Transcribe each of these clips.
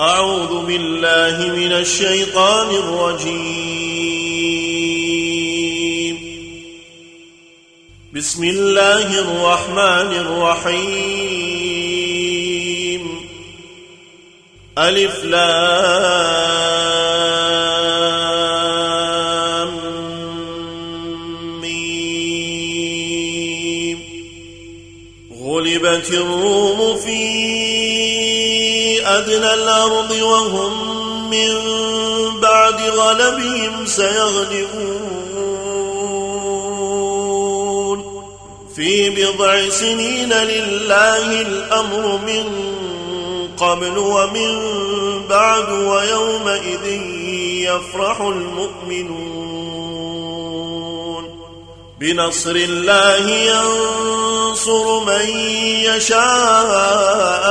أعوذ بالله من الشيطان الرجيم. بسم الله الرحمن الرحيم. ألف لام ميم. غلبت الروم أدنى الأرض وهم من بعد غلبهم سيغلبون. في بضع سنين لله الأمر من قبل ومن بعد ويومئذ يفرح المؤمنون. بنصر الله ينصر من يشاء.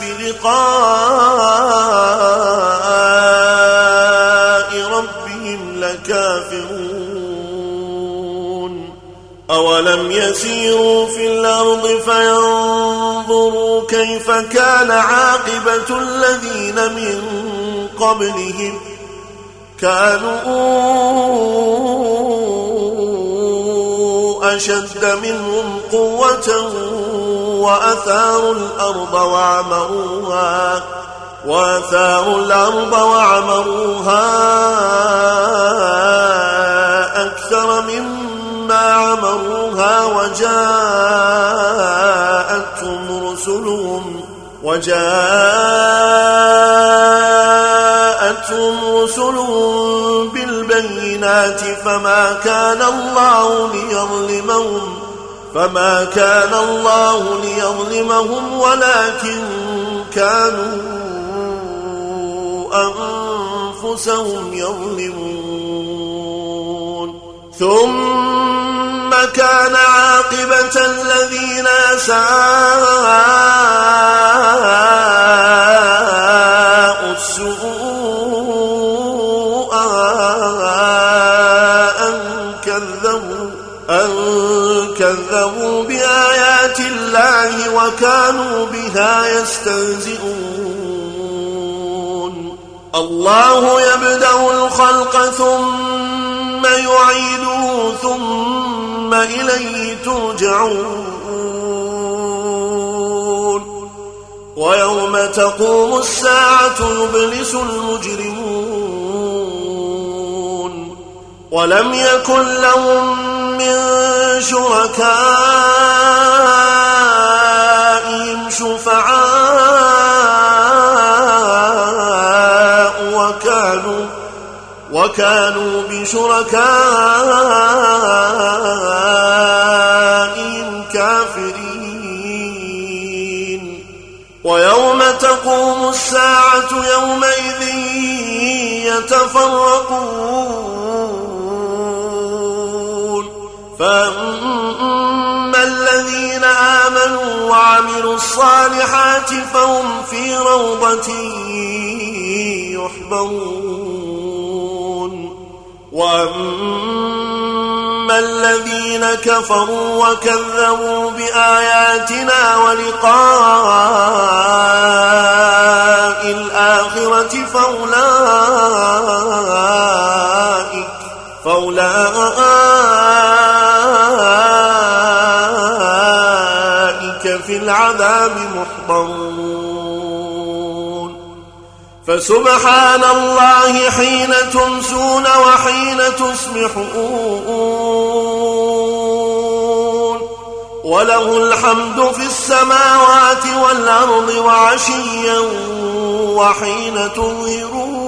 بلقاء ربهم لكافرون. أولم يسيروا في الأرض فينظروا كيف كان عاقبة الذين من قبلهم. كانوا أشد منهم قوة وأثاروا الأرض وعمروها وأثاروا الأرض وعمروها أكثر مما عمروها وجاءتهم رسلهم وجاءتهم رسلهم بالبينات فما كان الله ليظلمهم فما كان الله ليظلمهم ولكن كانوا أنفسهم يظلمون ثم كان عاقبة الذين أساءوا السوء الله وكانوا بها يستهزئون. الله يبدأ الخلق ثم يعيده ثم إليه ترجعون. ويوم تقوم الساعة يبلس المجرمون. ولم يكن لهم من شركائهم وكانوا وكانوا بشركائهم كافرين. ويوم تقوم الساعة يومئذ يتفرقون. فأما الذين وعملوا الصالحات فهم في روضة يحبرون. وأما الذين كفروا وكذبوا بآياتنا ولقاء الآخرة فأولئك فأولئك في العذاب محضرون. فسبحان الله حين تمسون وحين تصبحون وله الحمد في السماوات والأرض وعشيا وحين تظهرون.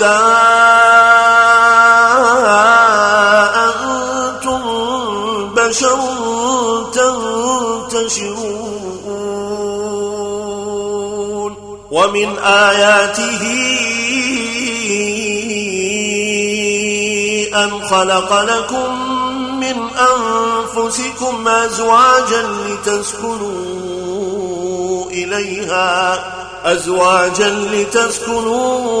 إذا بشر تنتشرون ومن آياته أن خلق لكم من أنفسكم أزواجا لتسكنوا إليها أزواجا لتسكنوا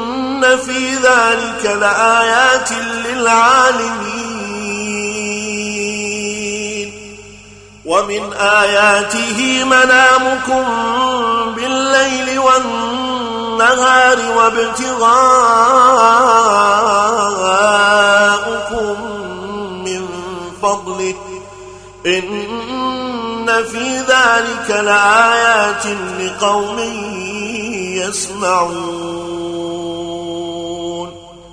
إن في ذلك لآيات للعالمين. ومن آياته منامكم بالليل والنهار وابتغاءكم من فضله. إن في ذلك لآيات لقوم يسمعون.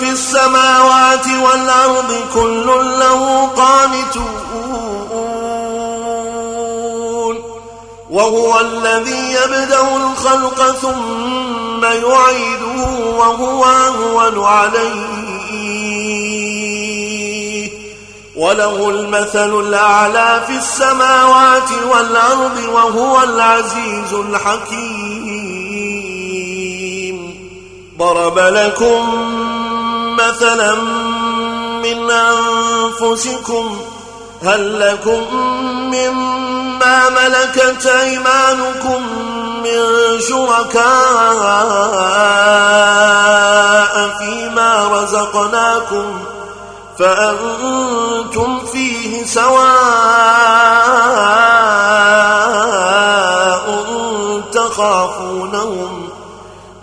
في السماوات والأرض كل له قانتون. وهو الذي يبدأ الخلق ثم يعيده وهو أهون عليه. وله المثل الأعلى في السماوات والأرض وهو العزيز الحكيم. ضرب لكم مثلا من أنفسكم هل لكم مما ملكت أيمانكم من شركاء فيما رزقناكم فأنتم فيه سواء تخافونهم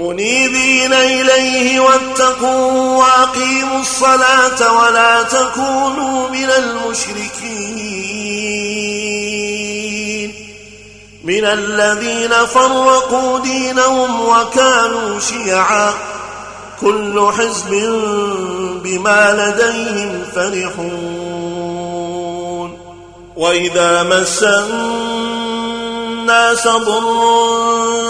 منيبين إليه واتقوا وأقيموا الصلاة ولا تكونوا من المشركين من الذين فرقوا دينهم وكانوا شيعا كل حزب بما لديهم فرحون وإذا مس الناس ضر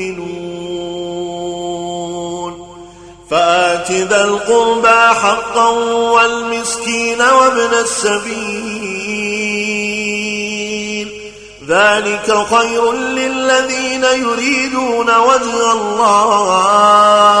يؤمنون فآت ذا القربى حقا والمسكين وابن السبيل. ذلك خير للذين يريدون وجه الله.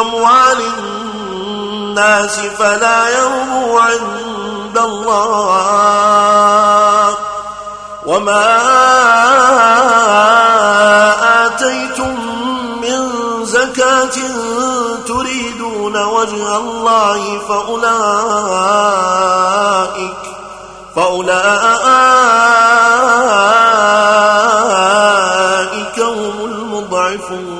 أموال الناس فلا يربو عند الله. وما آتيتم من زكاة تريدون وجه الله فأولئك فأولئك هم المضعفون.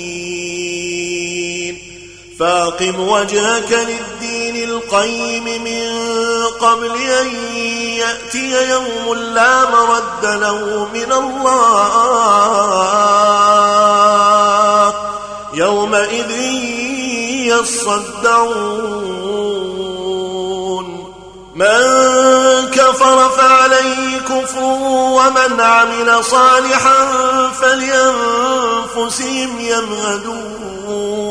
فاقم وجهك للدين القيم من قبل أن يأتي يوم لا مرد له من الله يومئذ يصدعون. من كفر فعليه كفر ومن عمل صالحا فلينفسهم يمهدون.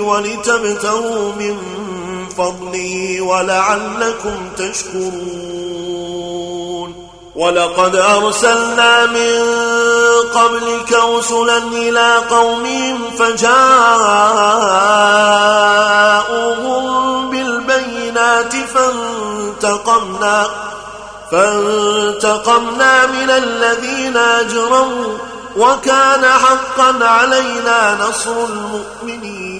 ولتبتغوا من فضله ولعلكم تشكرون. ولقد أرسلنا من قبلك رسلا إلى قومهم فجاءوهم بالبينات فانتقمنا فانتقمنا من الذين أجرموا وكان حقا علينا نصر المؤمنين.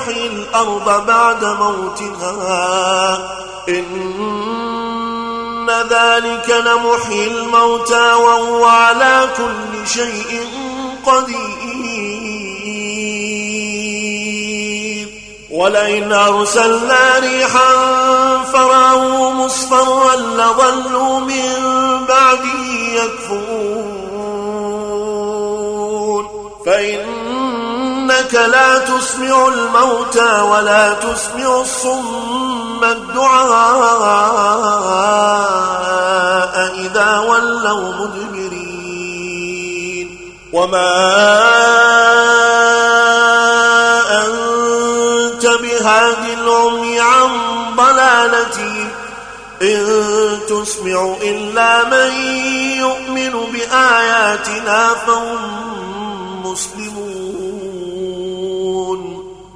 يحيي الأرض بعد موتها. إن ذلك لمحيي الموتى وهو على كل شيء قدير. ولئن أرسلنا ريحا فراه مصفرا لظلوا من بعده يكفرون. فإنك لا تسمع الموتى ولا تسمع الصم الدعاء إذا ولوا مدبرين. وما أنت بهاد العمي عن ضلالتهم إن تسمع إلا من يؤمن بآياتنا فهم مسلمون.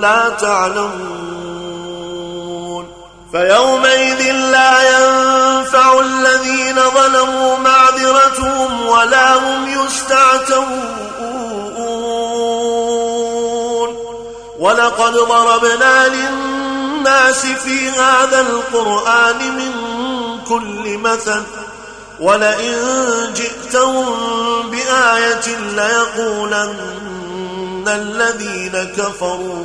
لا تعلمون فيومئذ لا ينفع الذين ظلموا معذرتهم ولا هم يستعتبون ولقد ضربنا للناس في هذا القرآن من كل مثل ولئن جئتهم بآية ليقولن الذين كفروا